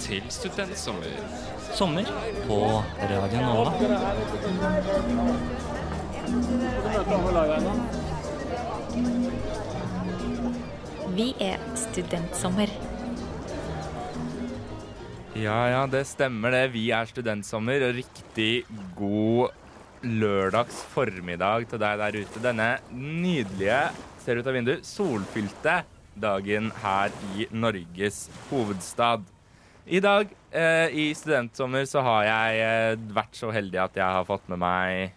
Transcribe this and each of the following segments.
Til Studentsommer. Sommer på Radio Nova. Vi er Studentsommer. Ja, ja, det stemmer det. Vi er Studentsommer, og riktig god lørdags formiddag til deg der ute. Denne nydelige, ser ut av vinduet, solfylte dagen her i Norges hovedstad. I dag eh, i Studentsommer så har jeg eh, vært så heldig at jeg har fått med meg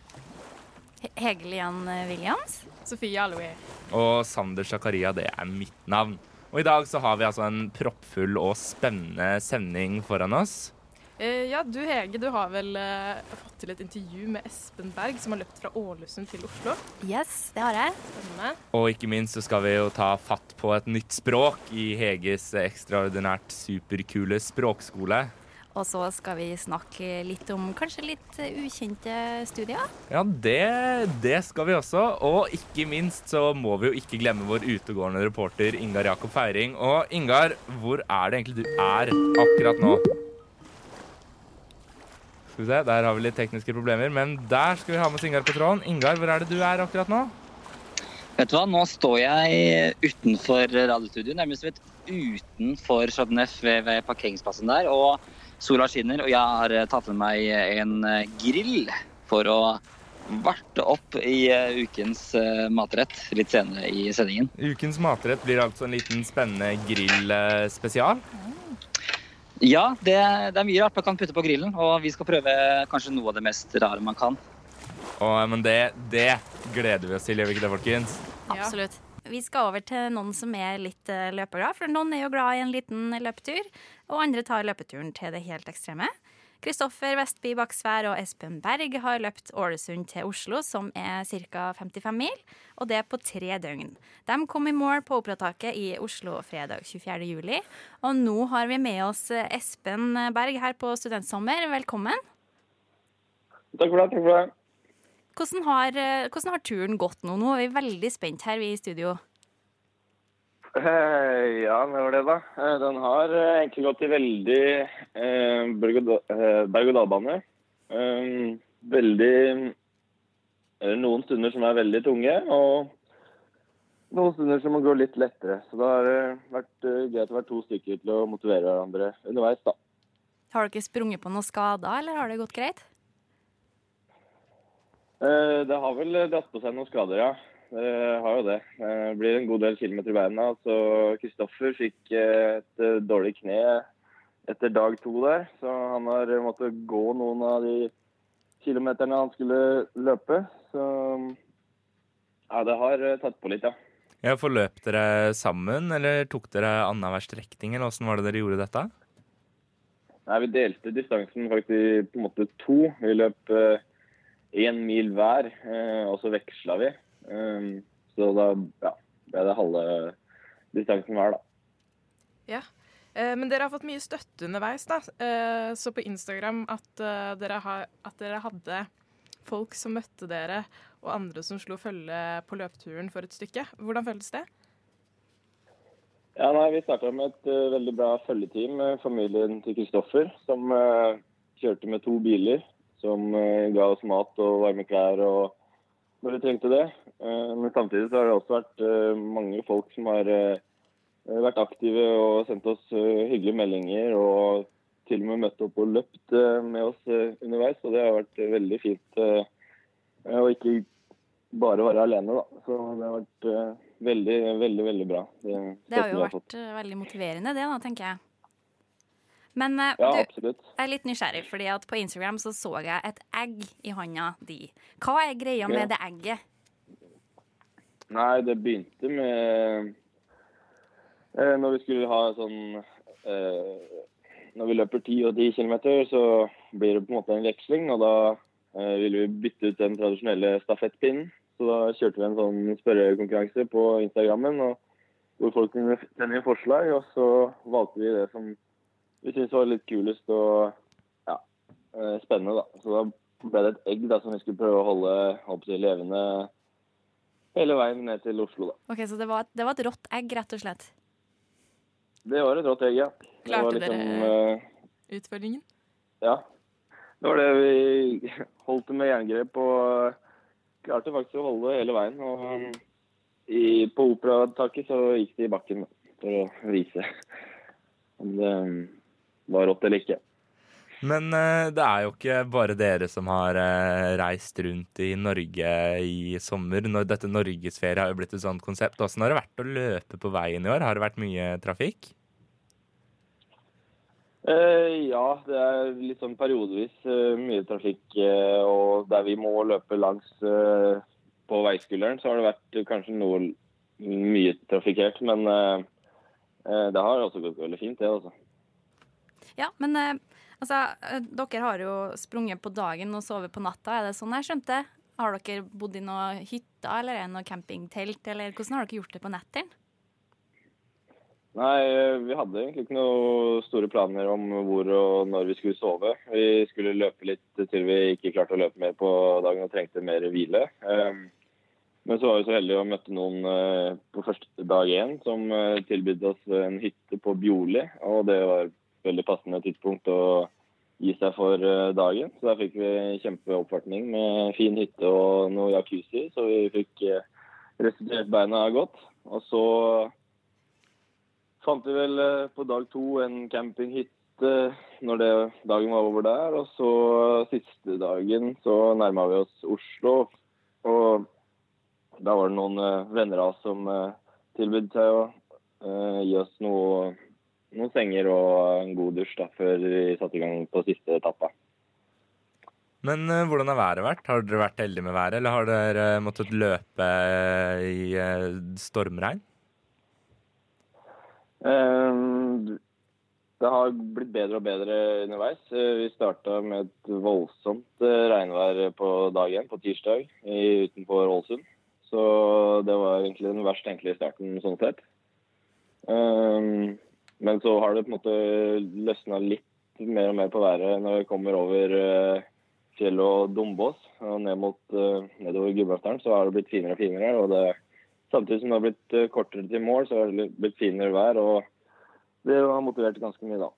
Hegelian Williams. Sofie Aloe. Og Sander Zakaria, det er mitt navn. Og i dag så har vi altså en proppfull og spennende sending foran oss. Eh, ja, du Hege, du har vel eh, fått til et intervju med Espen Berg, som har løpt fra Ålesund til Oslo. Yes, det har jeg. Spennende. Og ikke minst så skal vi jo ta fatt på et nytt språk i Heges ekstraordinært superkule språkskole. Og så skal vi snakke litt om kanskje litt eh, ukjente studier. Ja, det, det skal vi også. Og ikke minst så må vi jo ikke glemme vår utegående reporter Ingar Jakob Feiring. Og Ingar, hvor er det egentlig du er akkurat nå? Skal vi se, Der har vi litt tekniske problemer, men der skal vi ha med oss Ingar på tråden. Ingar, hvor er det du er akkurat nå? Vet du hva, nå står jeg utenfor radiostudioet, nærmest vet utenfor Chateauneuf ved, ved parkeringsplassen der. Og sola skinner, og jeg har eh, tatt med meg en eh, grill for å varte opp i eh, ukens matrett litt senere i sendingen. Ukens matrett blir altså en liten spennende grillspesial. Ja, det, det er mye rart man kan putte på grillen, og vi skal prøve kanskje noe av det mest rare man kan. Oh, men det, det gleder vi oss til, gjør vi ikke det, folkens? Ja. Absolutt. Vi skal over til noen som er litt eh, løpeglad, for noen er jo glad i en liten løpetur, og andre tar løpeturen til det helt ekstreme. Kristoffer Vestby Baksvær og Espen Berg har løpt Ålesund til Oslo, som er ca. 55 mil, og det på tre døgn. De kom i mål på Operataket i Oslo fredag 24. juli, og nå har vi med oss Espen Berg her på Studentsommer. Velkommen. Takk for det. takk for det. Hvordan har, eh, hvordan har turen gått nå? Nå er vi veldig spent her, vi i studio. Eh, ja, det var det, da. Eh, den har eh, egentlig gått i veldig berg- og da- berg-og-dal-bane. Veldig Noen stunder som er veldig tunge, og noen stunder som må gå litt lettere. Så det har vært greit å være to stykker til å motivere hverandre underveis, da. Har dere sprunget på noen skader, eller har det gått greit? Eh, det har vel dratt på seg noen skader, ja. Det har jo det. Eh, Det blir en god del kilometer i beina. Så Kristoffer fikk eh, et eh, dårlig kne etter dag to der. Så han har eh, måttet gå noen av de kilometerne han skulle løpe. Så ja, det har eh, tatt på litt, ja. Ja, Forløp dere sammen, eller tok dere annenhver strekning, eller åssen var det dere gjorde dette? Nei, Vi delte distansen faktisk på en måte to. Vi løp én mil hver, eh, og så veksla vi. Um, så da ja, ble det halve distansen hver, da. Ja. men dere har fått mye støtte underveis, da. Eh, så på Instagram at, eh, dere har, at dere hadde folk som møtte dere, og andre som slo følge på løpeturen for et stykke. Hvordan føltes det? Ja, nei, Vi starta med et uh, veldig bra følgeteam familien til Kristoffer, som uh, kjørte med to biler. Som uh, ga oss mat og varme klær og når vi trengte det. Eh, men samtidig så har det også vært eh, mange folk som har eh, vært aktive og sendt oss hyggelige meldinger. Og til og med møtt opp og løpt med oss underveis. Og det har vært veldig fint å ikke bare være alene, da. Så det har vært veldig, veldig, veldig bra. Det, Det har jo vært veldig motiverende, det da, tenker jeg. Men eh, Ja, du, absolutt. jeg er litt nysgjerrig, fordi at på Instagram så så jeg et egg i hånda di. Hva er greia med det egget? Nei, det begynte med eh, Når vi skulle ha sånn eh, Når vi løper 10 og 10 km, så blir det på en måte en veksling. Og da eh, ville vi bytte ut den tradisjonelle stafettpinnen. Så da kjørte vi en sånn spørrekonkurranse på Instagrammen og hvor folk kunne sende inn forslag. Og så valgte vi det som vi syntes var litt kulest og ja, eh, spennende. da. Så da ble det et egg da, som vi skulle prøve å holde opp til levende hele veien ned til Oslo. da. Ok, Så det var, et- det var et rått egg, rett og slett? Det var et rått egg, ja. Det var Klarte liksom, dere eh, utfordringen? Ja. Det var det vi holdt med jerngrep og klarte faktisk å holde det hele veien. Og i, på operataket så gikk de i bakken for å vise om det var rått eller ikke. Men eh, det er jo ikke bare dere som har eh, reist rundt i Norge i sommer. Når dette Norgesferie har jo blitt et sånt konsept. Hvordan har det vært å løpe på veien i år? Har det vært mye trafikk? Eh, ja, det er litt sånn periodevis eh, mye trafikk. og der vi må løpe langs på veiskulderen, så har det vært kanskje noe mye trafikkert. Men det har også gått veldig fint, det. altså. Ja, men eh, altså, eh, dere har jo sprunget på dagen og sovet på natta, er det sånn jeg skjønte? Har dere bodd i noen hytter eller er det noe campingtelt, eller hvordan har dere gjort det på nettene? Nei, eh, vi hadde egentlig ikke noen store planer om hvor og når vi skulle sove. Vi skulle løpe litt til vi ikke klarte å løpe mer på dagen og trengte mer hvile. Eh, Men så var vi så heldige å møtte noen på første dag én som tilbød oss en hytte på Bjorli. Og det var veldig passende tidspunkt å gi seg for eh, dagen. Så der fikk vi kjempeoppvartning med fin hytte og noe jacuzzi, så vi fikk eh, restituert beina godt. Og så fant vi vel eh, på dag to en campinghytte når det, dagen var over der. Og så siste dagen så nærma vi oss Oslo. Og da var det noen venner av oss som tilbød seg å gi oss noe, noen senger og en god dusj da, før vi satte i gang på siste etappa. Men uh, hvordan har været vært? Har dere vært heldige med været, eller har dere måttet løpe eh, i stormregn? Eh, Det har blitt bedre og bedre underveis. Vi starta med et voldsomt regnvær på dag én, på tirsdag, i- utenfor Ålesund. Så det var egentlig den verst tenkelige starten sånn sett. Eh, Men så har det på en måte løsna litt mer og mer på været når vi kommer over eh, fjellet og Dombås og ned mot, eh, nedover Gudbrandsdalen, så har det blitt finere og finere. og det Samtidig som det har blitt eh, kortere til mål, så har det blitt finere vær. og det har motivert ganske mye, da.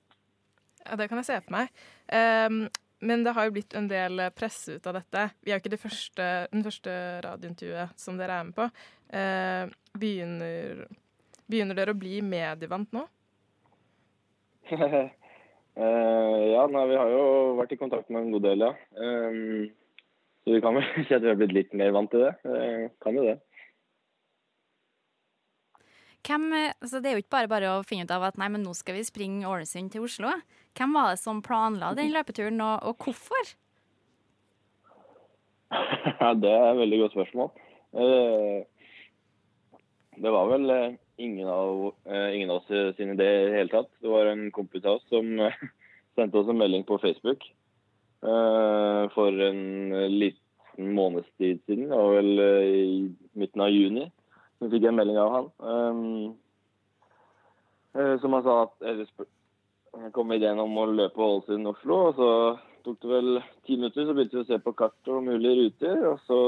Ja, det kan jeg se for meg. Um, men det har jo blitt en del presse ut av dette. Vi er jo ikke det første, den første radiointervjuet som dere er med på. Eh, begynner, begynner dere å bli medievant nå? Eh, ja, nei, vi har jo vært i kontakt med en god del, ja. Um, så vi kan vel si at vi har blitt litt mer vant til det. Uh, kan jo det. Hvem, altså det er jo ikke bare bare å finne ut av at nei, men nå skal vi springe Ålesund til Oslo. Hvem var det som planla den løpeturen, og, og hvorfor? Det er et veldig godt spørsmål. Uh, det var vel eh, ingen av, eh, ingen av oss sin idé i det hele tatt. Det var en kompis av oss som eh, sendte oss en melding på Facebook eh, for en liten måneds tid siden. Det var vel i midten av juni. Så fikk jeg en melding av han. Som han sa at eller jeg kom med ideen om å løpe Ålesund-Oslo. og Så tok det vel ti minutter, så begynte vi å se på kart og mulige ruter. Og så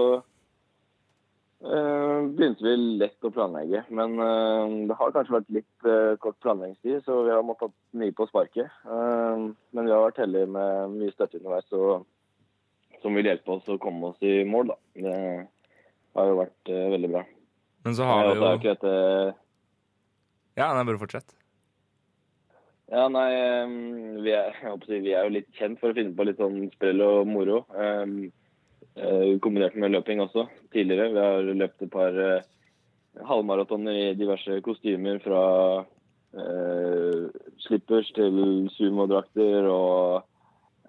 eh, begynte vi lett å planlegge. Men uh, det har kanskje vært litt uh, kort planleggingstid, så vi har måttet mye på sparket. Men vi har vært heldige med mye støtte underveis og, som vil hjelpe oss å komme oss i mål. Da. Det har jo vært veldig bra. Men så har vi jo ikke dette Ja, nei, bare fortsett. Ja, nei, um, vi er, si, vi er jo litt kjent for å finne på litt sånn sprell og moro. Um, kombinert med løping også, tidligere. Vi har løpt et par eh, halvmaratoner i diverse kostymer fra eh, slippers til sumodrakter og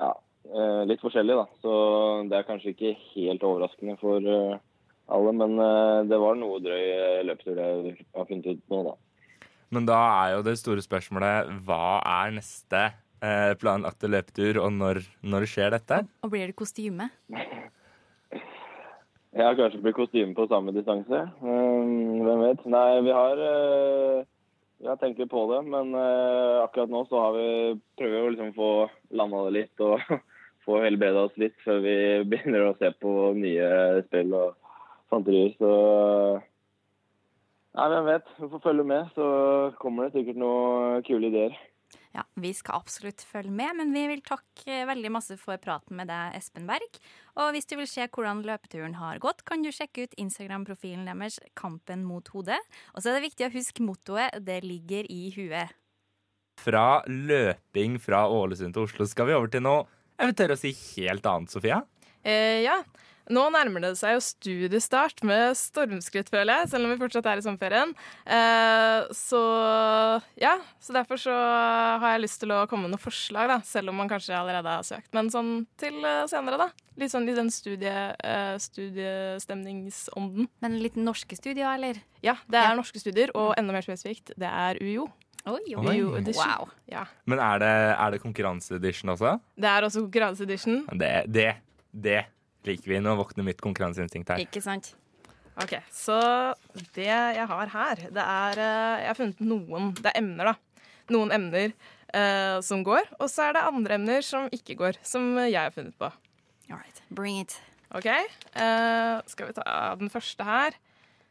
ja, eh, litt forskjellig, da. Så det er kanskje ikke helt overraskende for eh, alle, men eh, det var noe drøy eh, løpetur jeg har funnet ut nå, da. Men da er jo det store spørsmålet hva er neste eh, planlagte løpetur, og når, når skjer dette? Og blir det kostyme? Jeg har kanskje blitt kostyme på samme distanse. Hvem vet. Nei, vi har, eh, har tenkt litt på det, men eh, akkurat nå så har vi prøver å liksom få landa det litt og få helbreda oss litt før vi begynner å se på nye spill og fanterier. Så Nei, hvem vet. Vi får følge med, så kommer det sikkert noen kule ideer. Ja, Vi skal absolutt følge med, men vi vil takke veldig masse for praten med deg, Espen Berg. Og hvis du vil se hvordan løpeturen har gått, kan du sjekke ut Instagram-profilen deres Kampen mot hodet. Og så er det viktig å huske mottoet 'Det ligger i huet'. Fra løping fra Ålesund til Oslo skal vi over til noe jeg vil tørre å si helt annet, Sofia. Eh, ja. Nå nærmer det seg jo studiestart med stormskritt, føler jeg, selv om vi fortsatt er i sommerferien. Eh, så ja, så derfor så har jeg lyst til å komme med noen forslag, da, selv om man kanskje allerede har søkt. Men sånn til eh, senere, da. Litt sånn i den studie, eh, studiestemningsånden. Men litt norske studier, eller? Ja, det er Ja. norske studier, og enda mer spesifikt, det er UiO. Oi, Oi. Wow. Ja. Men er det, er det konkurranseedition også? Det er også konkurranseedition. Det, det, det liker vi. Nå våkner mitt konkurranseinstinkt her. Ikke sant? Ok, Så det jeg har her, det er eh, Jeg har funnet noen Det er emner, da. Noen emner eh, som går, og så er det andre emner som ikke går, som jeg har funnet på. All right. Bring it. OK? eh, skal vi ta den første her?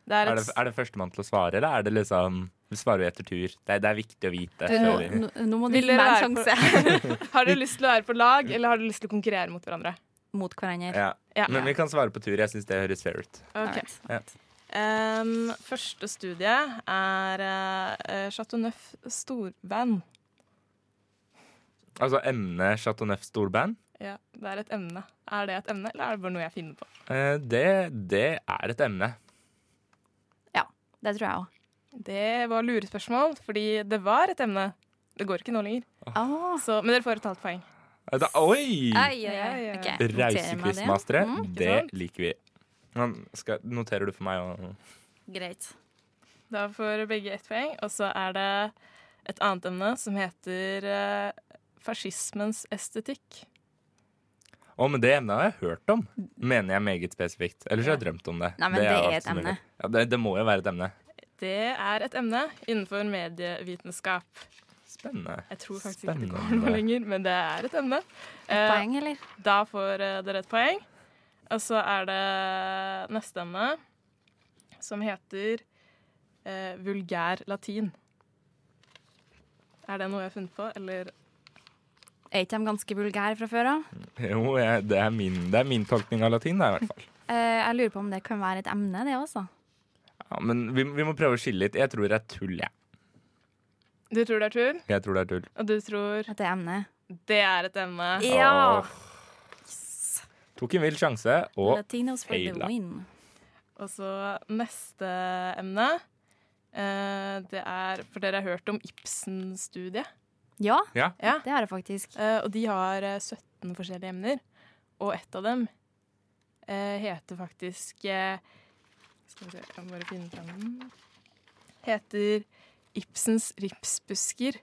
Det er Er et det, er det førstemann til å svare, eller er det liksom Svarer vi etter tur? Det er, det er viktig å vite. Nå, nå, nå må du Vil gi meg en sjanse Har du lyst til å være på lag, eller har du lyst til å konkurrere mot hverandre? Mot hverandre. ja. Ja. Men vi kan svare på tur. Jeg syns det høres fair ut. Okay. Ja. Um, første studie er uh, Chateau Neuf storband. Altså emne Chateau Neuf storband. Ja, det er et emne. Er det et emne, eller er det bare noe jeg finner på? Uh, det, det er et emne. Ja. Det tror jeg òg. Det var lurespørsmål, fordi det var et emne. Det går ikke nå lenger. Oh. Så, men dere får et halvt poeng. Da, oi! Ai, ai, ai. Ja, ja. Ok, noterer Rause meg det. quizmastere. Mm, det liker vi. Skal, noterer du for meg og greit. Da får begge ett poeng. Og så er det et annet emne som heter uh, fascismens estetikk. Å, men det emnet har jeg hørt om, mener jeg meget spesifikt. Ellers har jeg drømt om det. Nei, men det er er et emne. Ja, det, det må jo være et emne. Det er et emne innenfor medievitenskap. Spennende. Jeg tror faktisk ikke det går noe lenger, men det er et emne. Et Eh, poeng, eller? Da får eh, dere et poeng. Og så er det neste emne, som heter eh, vulgær latin. Er det noe jeg har funnet på, eller Er ikke de ganske vulgære fra før av? Jo, jeg, det, er min, det er min tolkning av latin, det, i hvert fall. Eh, jeg lurer på om det kan være et emne, det også. Ja, men vi, vi må prøve å skille litt. Jeg tror det er tull, jeg. Du tror det er tull, Jeg tror det er tull. og du tror At det er emne. det er et emne. Ja! Åh. Tok en vill sjanse, og Latinos for the feila. win. Og så neste emne. Uh, det er For dere har hørt om Ibsen-studiet? Ja, Ja. det har jeg faktisk. Uh, og de har eh, 17 forskjellige emner, og ett av dem uh, heter faktisk eh, Skal vi se, jeg må bare finne fram den. Heter Ibsens ripsbusker.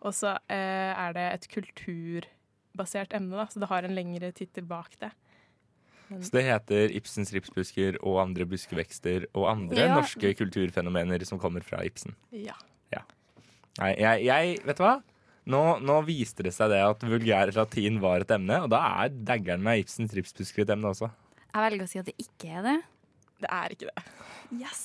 Og så eh, er det et kulturbasert emne, da, så det har en lengre tittel bak det. Så det heter Ibsens ripsbusker og andre buskevekster og andre Ja. norske kulturfenomener som kommer fra Ibsen. Ja. Nei, jeg, jeg Vet du hva? Nå, nå viste det seg det at vulgær latin var et emne, og da er daggeren med Ibsens ripsbusker et emne også. Jeg velger å si at det ikke er det. Det er ikke det. Yes!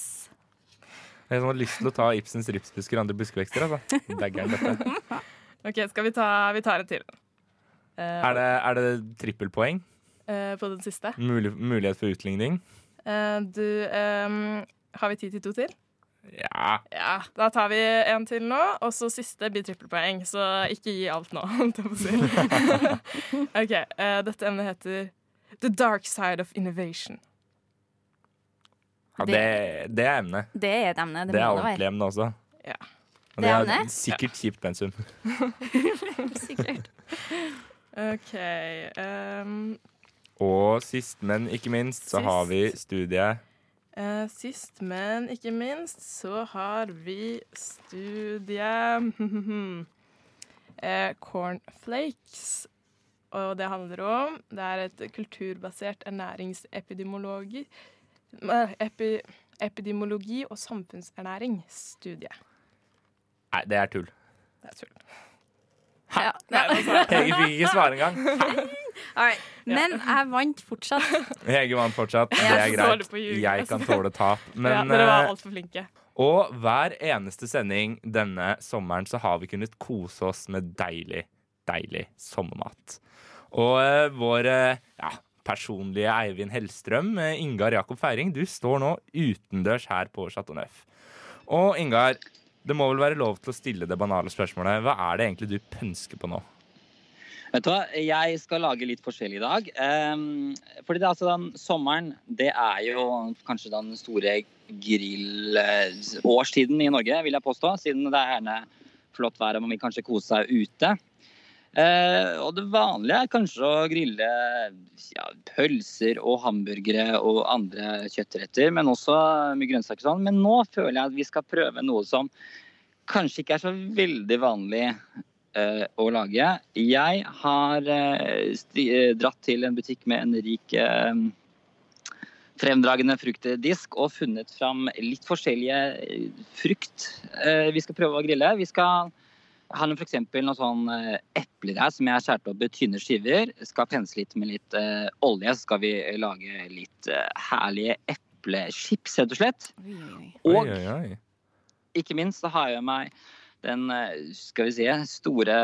Jeg har lyst til å ta Ibsens ripsbusker og andre buskevekster. Altså. Daggeren dette. OK, skal vi ta Vi tar en til. Uh, Er det, er det trippelpoeng? Uh, på den siste. Mul mulighet for utligning? Uh, du um, Har vi tid til to til? Ja. Ja, Da tar vi en til nå, og så siste blir trippelpoeng. Så ikke gi alt nå. OK. dette emnet heter The Dark Side of Innovation. Ja det, det er emnet. Det er et emne. Det, Det er ordentlig emne også. Ja. Og Det det er er emne? sikkert kjipt pensum. Sikkert. OK. Um, Og sist, men ikke minst, så Sist. har vi studiet uh, sist, men ikke minst, så har vi studiet uh, Cornflakes. Og det handler om Det er et kulturbasert ernæringsepidemiologi eh, epi, Epidemiologi og samfunnsernæringsstudie. Nei, det er tull. Det er tull. Ja. Hege fikk ikke svare engang. Right. Men jeg vant fortsatt. Hege vant fortsatt. Det er greit. Jeg kan tåle tap. Men ja, dere var eh, altfor flinke. Og hver eneste sending denne sommeren så har vi kunnet kose oss med deilig, deilig sommermat. Og eh, vår eh, ja, personlige Eivind Hellstrøm, eh, Ingar Jakob Feiring, du står nå utendørs her på Chateau Neuf. Og Ingar, det må vel være lov til å stille det banale spørsmålet. Hva er det egentlig du pønsker på nå? Vet du hva, jeg skal lage litt forskjellig i dag. Um, fordi det er altså den sommeren, det er jo kanskje den store grillårstiden i Norge, vil jeg påstå. Siden det er gjerne flott vær og man vil kanskje kose seg ute. Uh, og det vanlige er kanskje å grille ja, pølser og hamburgere og andre kjøttretter, men også mye grønnsaker sånn. Men nå føler jeg at vi skal prøve noe som kanskje ikke er så veldig vanlig eh, å lage. Jeg har eh, sti, dratt til en butikk med en rik fremdragende fruktdisk og funnet fram litt forskjellige frukt vi skal prøve å grille. Vi skal har f.eks. noen sånn epler her som jeg har skåret opp i tynne skiver. Skal pensle litt med litt uh, olje, så skal vi lage litt uh, herlige eplechips, rett og slett. Og Oi, oi, oi. ikke minst så har jeg med meg den, uh, skal vi si, store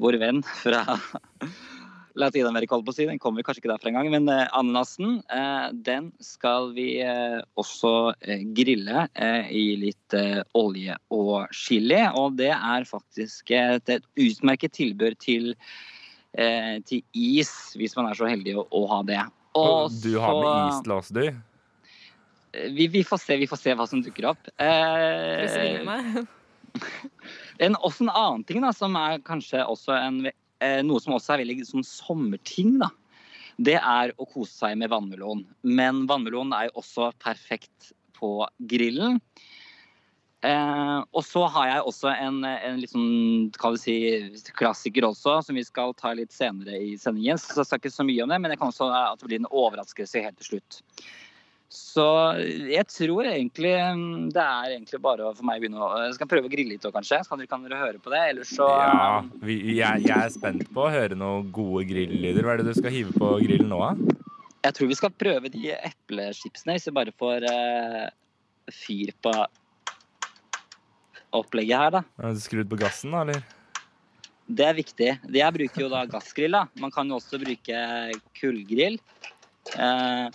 vår venn fra Latin-Amerika, holdt på å si. Den kommer kanskje ikke derfra engang. Men uh, ananasen, uh, den skal vi uh, også grille i litt olje og chili. Og det er faktisk et, et utmerket tilbud til, til is, hvis man er så heldig å, å ha det. Og du har med is til oss, du? Vi, vi, får se, vi får se hva som dukker opp. Eh, en, også en annen ting da, som er kanskje også en noe som også er veldig sånn sommerting, da, det er å kose seg med vannmelon. Men vannmelon er jo også perfekt på grillen. Eh, og så har jeg også en, en sånn, si, klassiker også, som vi skal ta litt senere i sendingen. Så jeg skal ikke så mye om det, men det kan også at det blir en overraskelse helt til slutt. Så jeg tror egentlig det er egentlig bare for meg å begynne å Jeg skal prøve å grille litt òg, kanskje. Så kan dere høre på det. Ellers så Ja, vi, jeg, jeg, er spent på å høre noen gode grillyder. Hva er det du skal hive på grillen nå, da? Jeg tror vi skal prøve de eplechipsene, hvis vi bare får uh, fyr på opplegget her, da. Har du skrudd på gassen, da, eller? Det er viktig. Jeg bruker jo da gassgrill. da. Man kan jo også bruke kullgrill. Uh,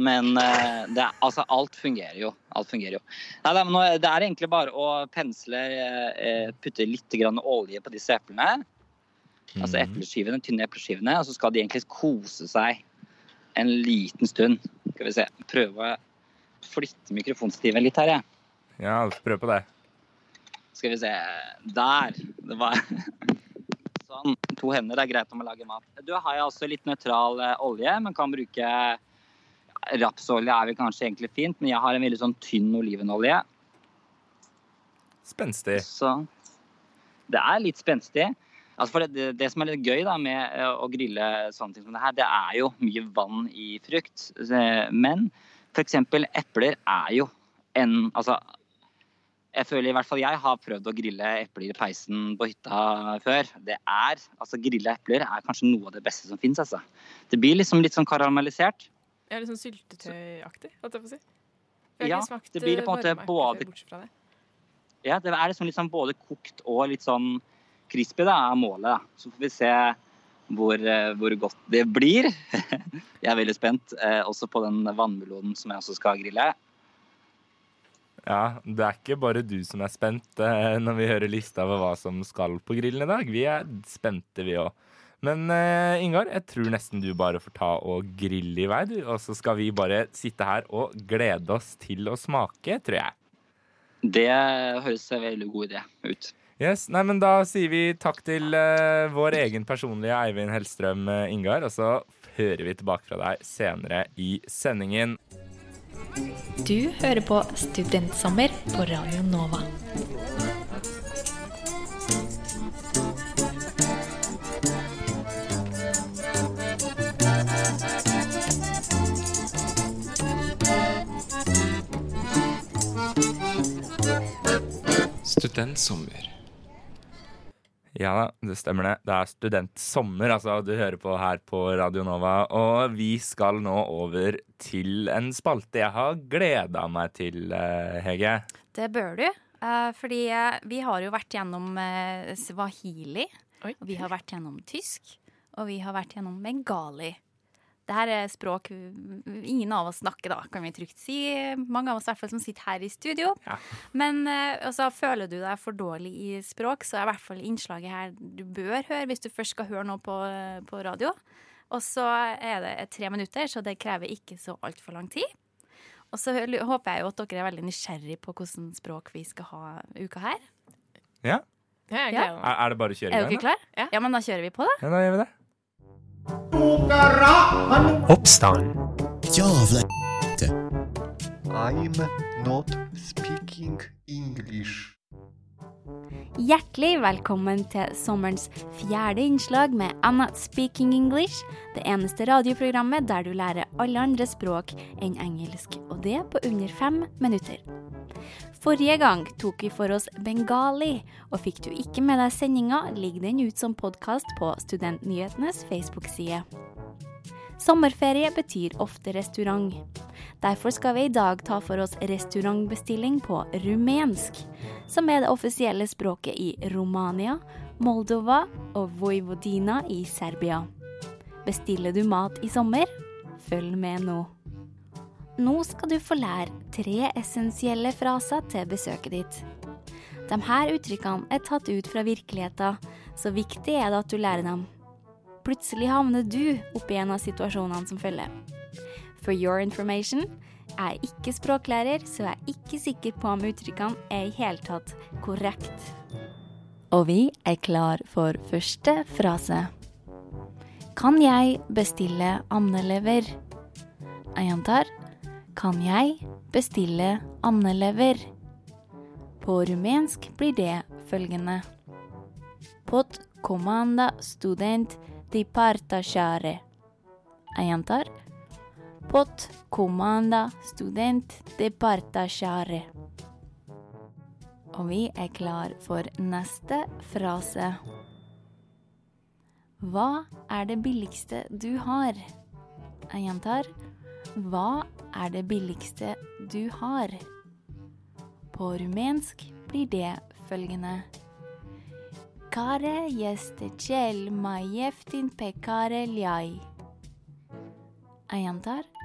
men det, altså, alt fungerer jo. Alt fungerer jo. Nei, det er egentlig bare å pensle, putte litt olje på disse eplene. Mm. Altså epleskivene, tynne epleskivene. Og så skal de egentlig kose seg en liten stund. Skal vi se. Prøve å flytte mikrofonstiven litt her, jeg. Ja, prøv på det. Skal vi se. Der. Det var Sånn. To hender det er greit om å lage mat. Du har jeg også litt nøytral olje. men kan bruke Rapsolje er vel kanskje egentlig fint, men jeg har en veldig sånn tynn olivenolje. Spenstig. Så det er litt spenstig. Altså for det, det, det, som er litt gøy da, med å grille sånne ting som det her, det er jo mye vann i frukt. Men f.eks. epler er jo en Altså jeg føler i hvert fall jeg har prøvd å grille epler i peisen på hytta før. Det er, altså Grilla epler er kanskje noe av det beste som fins. Altså. Det blir liksom litt sånn karamellisert. Ja, litt sånn syltetøyaktig, holdt jeg på å si. Ja, det blir på en måte både det. Ja, det er liksom, liksom både kokt og litt sånn crispy, da, er målet. Da. Så får vi se hvor, hvor godt det blir. jeg er veldig spent, eh, også på den vannmelonen som jeg også skal grille. Ja, det er ikke bare du som er spent eh, når vi hører lista over hva som skal på grillen i dag. Vi er spente, vi òg. Men uh, Ingar, jeg tror nesten du bare får ta og grille i vei, du. Og så skal vi bare sitte her og glede oss til å smake, tror jeg. Det høres en veldig god idé ut. Yes, nei, men Da sier vi takk til uh, vår egen personlige Eivind Hellstrøm, uh, Ingar. Og så hører vi tilbake fra deg senere i sendingen. Du hører på Studentsommer på Radio Nova. Studentsommer. Ja da, det stemmer det. Det er studentsommer, altså. Du hører på her på Radio Nova. Og vi skal nå over til en spalte jeg har gleda meg til, eh, Hege. Det bør du. eh, fordi eh, vi har jo vært gjennom swahili. Oi. Og vi har vært gjennom tysk. Og vi har vært gjennom bengali. Det her er språk ingen av oss snakker, da, kan vi trygt si. Mange av oss i hvert fall som sitter her i studio. Ja. Men også, altså, føler du deg for dårlig i språk, så er i hvert fall innslaget her du bør høre hvis du først skal høre noe på, på radio. Og så er det tre minutter, så det krever ikke så altfor lang tid. Og så håper jeg jo at dere er veldig nysgjerrig på hvordan språk vi skal ha uka her. Ja? Ja, jeg Ja. Er, er det bare å kjøre Er i dere gang? da? klar? Ja. ja, men da kjører vi på, da. Ja, da gjør vi det. Oppstand. Jævla I'm not speaking English. Hjertelig velkommen til sommerens fjerde innslag med Not Speaking English, det eneste radioprogrammet der du lærer alle andre språk enn engelsk, og det på under fem minutter. Forrige gang tok vi for oss bengali, og fikk du ikke med deg sendinga, ligger den ut som podkast på Studentnyhetenes Facebook-side. Sommerferie betyr ofte restaurant. Derfor skal vi i dag ta for oss restaurantbestilling på rumensk, som er det offisielle språket i Romania, Moldova og Vojvodina i Serbia. Bestiller du mat i sommer? Følg med nå. Nå skal du få lære tre essensielle fraser til besøket ditt. De her uttrykkene er tatt ut fra virkeligheten, så viktig er det at du lærer dem. Plutselig havner du oppi en av situasjonene som følger. For your information, jeg er ikke språklærer, så jeg er ikke sikker på om uttrykkene er i hele tatt korrekt. Og vi er klar for første frase. Kan jeg bestille andelever? Jeg gjentar. Kan jeg bestille andelever? På rumensk blir det følgende. Pot comanda student di. Jeg gjentar. Pot comanda student departasjare. Og vi er klar for neste frase. Hva er det billigste du har? Jeg gjentar. Hva er det billigste du har? På rumensk blir det følgende. Care este cel mai ieftin pe care liai. Jeg gjentar.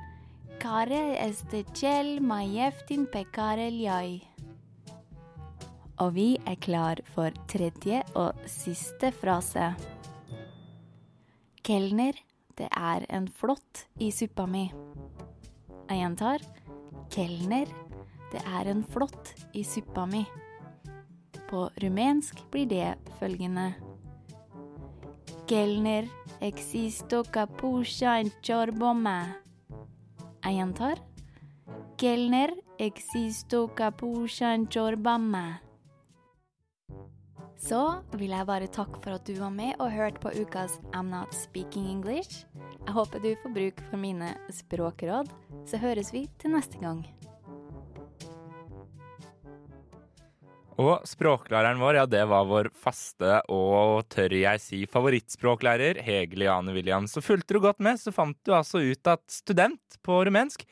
Care este cel mai ieftin pe care îl ai. Og vi er klar for tredje og siste frase. Kelner, det er en flått i suppa mi. Jeg gjentar. Kelner, det er en flått i suppa mi. På rumensk blir det følgende. Kelner, existo capucha en chorbome. Jeg gjentar. Kelner, existo capuchan chorbame. Så vil jeg bare takke for at du var med og hørte på ukas I'm Not Speaking English. Jeg håper du får bruk for mine språkråd, så høres vi til neste gang. Og språklæreren vår, ja, det var vår faste og tør jeg si favorittspråklærer, Hege Liane Williams. Så fulgte du godt med, så fant du altså ut at student på rumensk,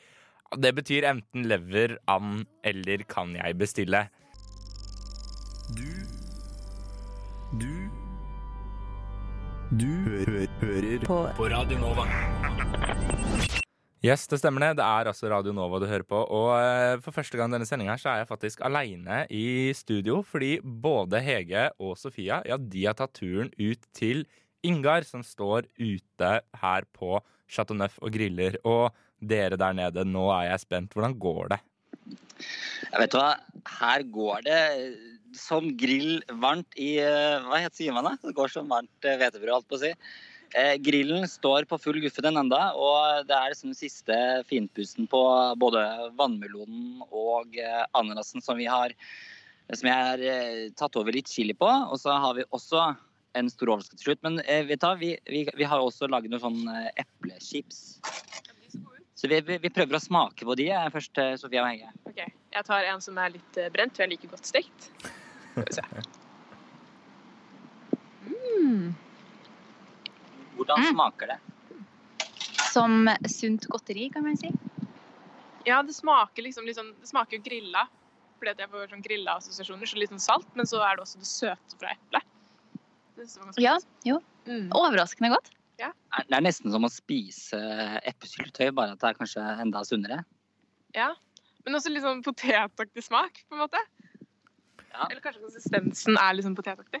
det betyr enten lever, and eller kan jeg bestille. Du Du Du hø hø hører på. På Radio Nova. Yes, det stemmer det. Det er altså Radio Nova du hører på. Og eh, for første gang denne sendinga så er jeg faktisk aleine i studio, fordi både Hege og Sofia ja, de har tatt turen ut til Ingar, som står ute her på Chateau Neuf og griller. Og dere der nede, nå er jeg spent. Hvordan går det? Jeg vet hva, her går det som grill varmt i eh, Hva heter sier man da? Det går som varmt eh, hvetebrød, holdt på å si. Eh, grillen står på full guffe den enda, og det er liksom den siste finpussen på både vannmelonen og eh, ananasen som vi har som jeg har eh, tatt over litt chili på. Og så har vi også en stor overraskelse til slutt. Men eh, vet du, vi, vi, vi har også laget noen sånn eh, eplechips. Så vi, vi, vi prøver å smake på de eh, først, eh, Sofia og Hege. Okay. Jeg tar en som er litt eh, brent, for jeg liker godt stekt. Skal vi se. Mm. Hvordan smaker det? Som sunt godteri, kan man si. Ja, det smaker liksom sånn Det smaker jo grilla. Fordi at jeg får sånn grilla assosiasjoner. Så litt sånn salt, men så er det også det søte fra eplet. Ja, jo. Mm. Overraskende godt. Det er nesten som å spise eplesyltetøy, bare at det er kanskje enda sunnere. Ja. Men også litt sånn potetaktig smak, på en måte. Ja. Eller kanskje konsistensen er litt sånn potetaktig.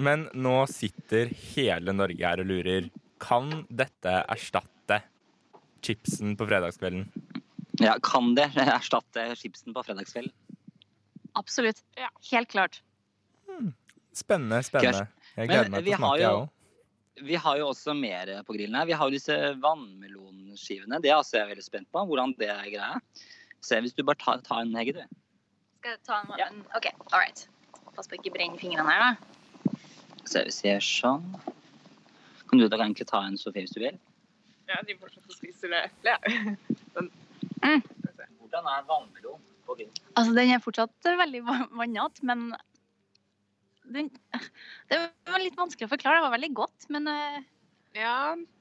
Men nå sitter hele Norge her og lurer. Kan dette erstatte chipsen på fredagskvelden? Ja, Kan det erstatte chipsen på fredagskvelden? Absolutt. Ja. Helt klart. Spennende, spennende. Jeg Men gleder meg vi til å har smake, jeg jo- òg. Vi har jo også mer på grillen her. Vi har jo disse vannmelonskivene. Det er altså jeg veldig spent på, hvordan det er greia. Se, hvis du bare tar, tar en, Hege, du. Skal jeg ta en, Ja. OK, all right. Pass på å ikke brenne fingrene her, da. Se, vi gjør sånn. Kan du da egentlig ta en, Sofie, hvis du vil? Ja, de fortsatt spiser det eplet. Men, Mm. Hvordan er vannmelonen på? Altså, den er fortsatt veldig va- vannete, men den, Det var litt vanskelig å forklare. Det var veldig godt, men eh, ja,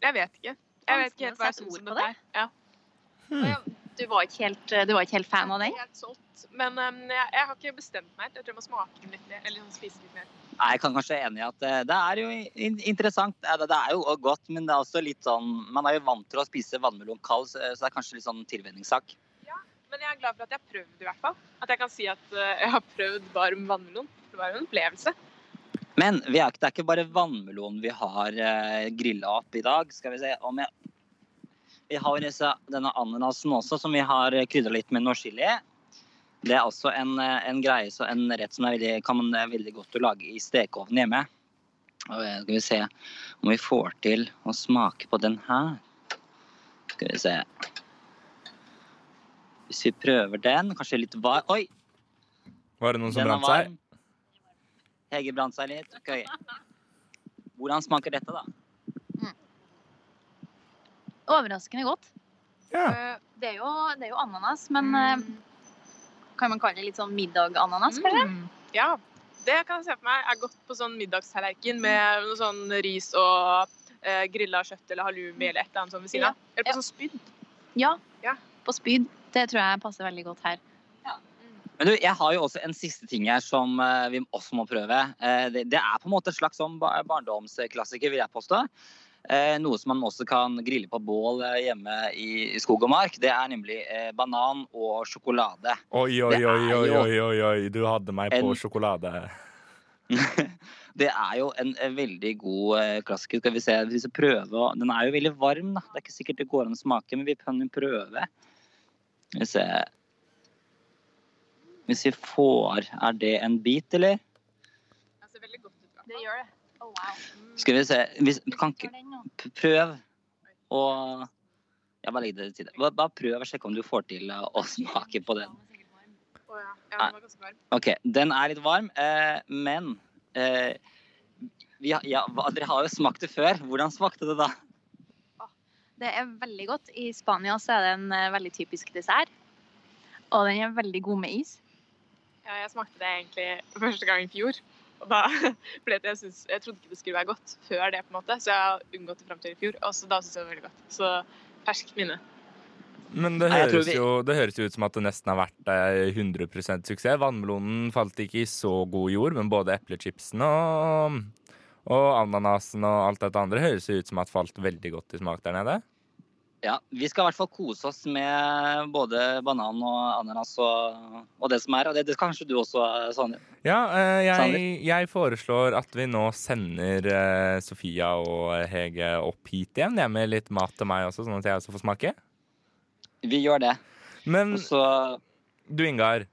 jeg vet ikke. Jeg vet ikke helt hva jeg syns om det på Ja. Hmm. Du, var ikke helt, du var ikke helt fan av den? Helt solgt. Men um, jeg, jeg har ikke bestemt meg. Jeg tror jeg må smake den litt mer. Eller sånn spise litt mer. Nei, Jeg kan kanskje være enig i at eh, det er jo interessant. Eh, Det er jo godt, men det er også litt sånn Man er jo vant til å spise vannmelon kald, så det er kanskje litt sånn tilvenningssak. Men jeg er glad for at jeg har prøvd, i hvert fall. At jeg kan si at uh, jeg har prøvd varm vannmelon. Det var jo en opplevelse. Men vi er, det er ikke bare vannmelon vi har uh, grilla opp i dag. Skal vi se om jeg Vi har denne ananasen også, som vi har krydra litt med norskchili. Det er også en, eh, en greie, så en rett som er veldig, kan man er veldig godt å lage i stekeovnen hjemme. Og eh, skal vi se om vi får til å smake på den her. Skal vi se. Hvis vi prøver den, kanskje litt var... Oi! Var det noen som er brant seg? Hege brant seg litt. Ok. Hvordan smaker dette, da? Overraskende godt. Ja. Eh, Det er jo, det er jo ananas, men eh, kan man kalle det litt sånn middag-ananas, kanskje? Mm. Ja, det kan jeg se for meg er godt på sånn middagstallerken med noe sånn ris og eh, grilla kjøtt eller halloumi eller et eller annet sånt ved siden av. Eller på Ja. sånn spyd. Ja, Ja. på spyd. Det tror jeg passer veldig godt her. Men du, jeg har jo også en siste ting her som eh, vi også må prøve. Eh, det, det er på en måte en slags sånn barndomsklassiker, vil jeg påstå. Eh, noe som man også kan grille på bål eh, hjemme i, skog og mark. Det er nemlig eh, banan og sjokolade. Oi, oi, oi, oi, oi, oi, oi. Du hadde meg på En- sjokolade. det er jo en, en veldig god klassiker. Skal vi se, hvis vi prøver Den er jo veldig varm, da. Det er ikke sikkert det går an å smake, men vi kan jo prøve. Skal vi se Hvis vi får Er det en bit, eller? Det ser veldig godt ut. Det gjør det. Oh, wow. Skal vi se hvis, Kan ikke Prøv å Jeg bare legger det til side. Bare, bare prøv å sjekke om du får til å, å smake på den. Ja. ja. OK, den er litt varm, eh, men eh, vi har, ja, Dere har jo smakt det før. Hvordan smakte det da? Det er veldig godt. I Spania så er det en eh, veldig typisk dessert. Og den er veldig god med is. Ja, jeg smakte det egentlig første gang i fjor. Og da, ble det, jeg, synes, jeg trodde ikke det skulle være godt før det, på en måte. Så jeg har unngått det fram til i fjor. Og så da syns jeg det var veldig godt. Så ferskt minne. Men det Nei, høres, vi- jo, det høres jo ut som at det nesten har vært eh, 100% suksess. Vannmelonen falt ikke i så god jord, men både eplechipsen og, og ananasen og alt dette andre høres jo ut som at falt veldig godt i smak der nede. Ja, Vi skal i hvert fall kose oss med både banan og ananas og, og det som er. Og det, det kanskje du også, Sonja. Ja, eh, jeg, jeg foreslår at vi nå sender eh, Sofia og Hege opp hit igjen. Jeg med litt mat til meg også, sånn at jeg også får smake. Vi gjør det. Men også... du, Ingar.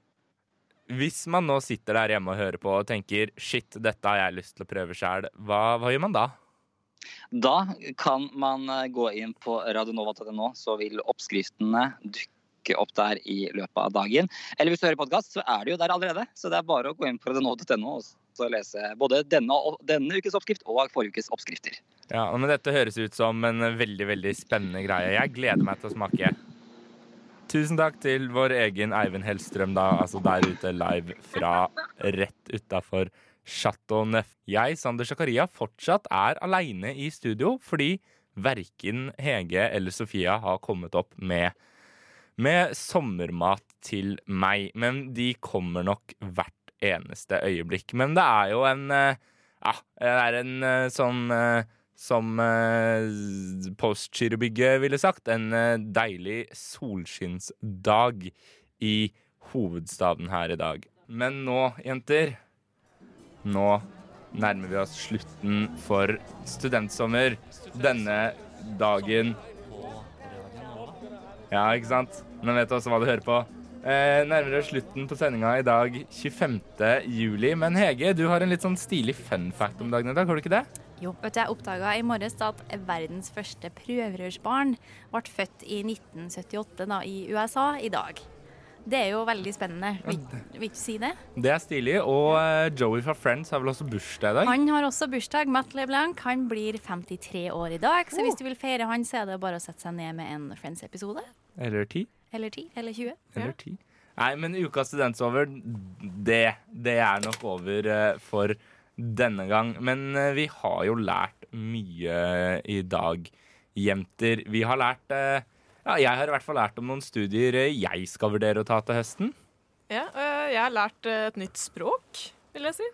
Hvis man nå sitter der hjemme og hører på og tenker shit, dette har jeg lyst til å prøve sjæl, hva, hva gjør man da? Da kan man eh, gå inn på radionova.no, så vil oppskriftene dukke opp der i løpet av dagen. Eller hvis du hører podkast, så er det jo der allerede. Så det er bare å gå inn på radionova.no og lese både denne, denne ukes oppskrift og forrige ukes oppskrifter. Ja, men Dette høres ut som en veldig veldig spennende greie. Jeg gleder meg til å smake. Tusen takk til vår egen Eivind Hellstrøm, da, altså der ute live fra rett utafor Chateau Neuf. Jeg, Sander Zakaria, fortsatt er aleine i studio fordi verken Hege eller Sofia har kommet opp med, med sommermat til meg. Men de kommer nok hvert eneste øyeblikk. Men det er jo en eh, Ja, det er en eh, sånn eh, som eh, Postgirobygget ville sagt, en eh, deilig solskinnsdag i hovedstaden her i dag. Men nå, jenter, nå nærmer vi oss slutten for studentsommer. Denne dagen Ja, ikke sant? Men vet du også hva du hører på. Eh, nærmere slutten på sendinga i dag, 25. juli. Men Hege, du har en litt sånn stilig fun fact om dagen i dag, har du ikke det? Jo, vet du, jeg oppdaga i morges at verdens første prøverørsbarn ble født i 1978 da, i USA i dag. Det er jo veldig spennende. Vil, vil du si det? Det er stilig. Og eh, Joey fra Friends har vel også bursdag i dag? Han har også bursdag. Matt LeBlanc han blir 53 år i dag. Så hvis du vil feire han, så er det bare å sette seg ned med en Friends-episode. Eller ti? Eller 10. Eller 20. Eller 10. Nei, men ukas studentsover, det, det er nok over eh, for denne gang. Men eh, vi har jo lært mye i dag, jenter. Vi har lært eh, Ja, jeg har i hvert fall lært om noen studier eh, jeg skal vurdere å ta til høsten. Ja, øh, jeg har lært øh, et nytt språk, vil jeg si.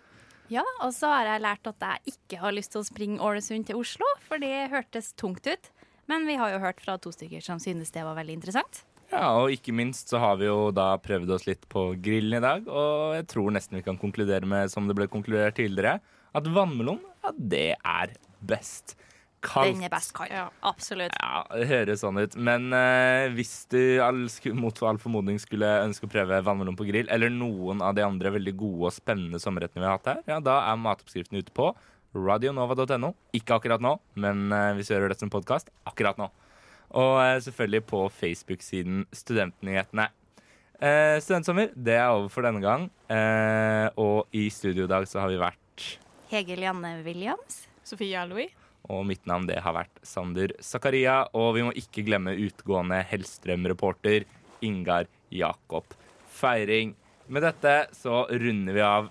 Ja, og så har jeg lært at jeg ikke har lyst til å springe Ålesund til Oslo, for det hørtes tungt ut. Men vi har jo hørt fra to stykker som synes det var veldig interessant. Ja, og ikke minst så har vi jo da prøvd oss litt på grillen i dag, og jeg tror nesten vi kan konkludere med, som det ble konkludert tidligere, at vannmelon, ja, det er best. Kaldt. Den er best kald. Absolutt. Ja, det høres sånn ut. Men eh, hvis du all, mot all formodning skulle ønske å prøve vannmelon på grill, eller noen av de andre veldig gode og spennende sommerrettene vi har hatt her, ja, da er matoppskriften ute på radionova.no. Ikke akkurat nå, men eh, hvis du hører dette som podkast, akkurat nå. Og eh, selvfølgelig på Facebook-siden Studentnyhetene. Eh, studentsommer, det er over for denne gang. Eh, og i studio i dag så har vi vært Hege Lianne Williams. Sofie Alois. Og mitt navn det har vært Sander Zakaria. Og vi må ikke glemme utgående Hellstrøm-reporter Ingar Jakob Feiring. Med dette så runder vi av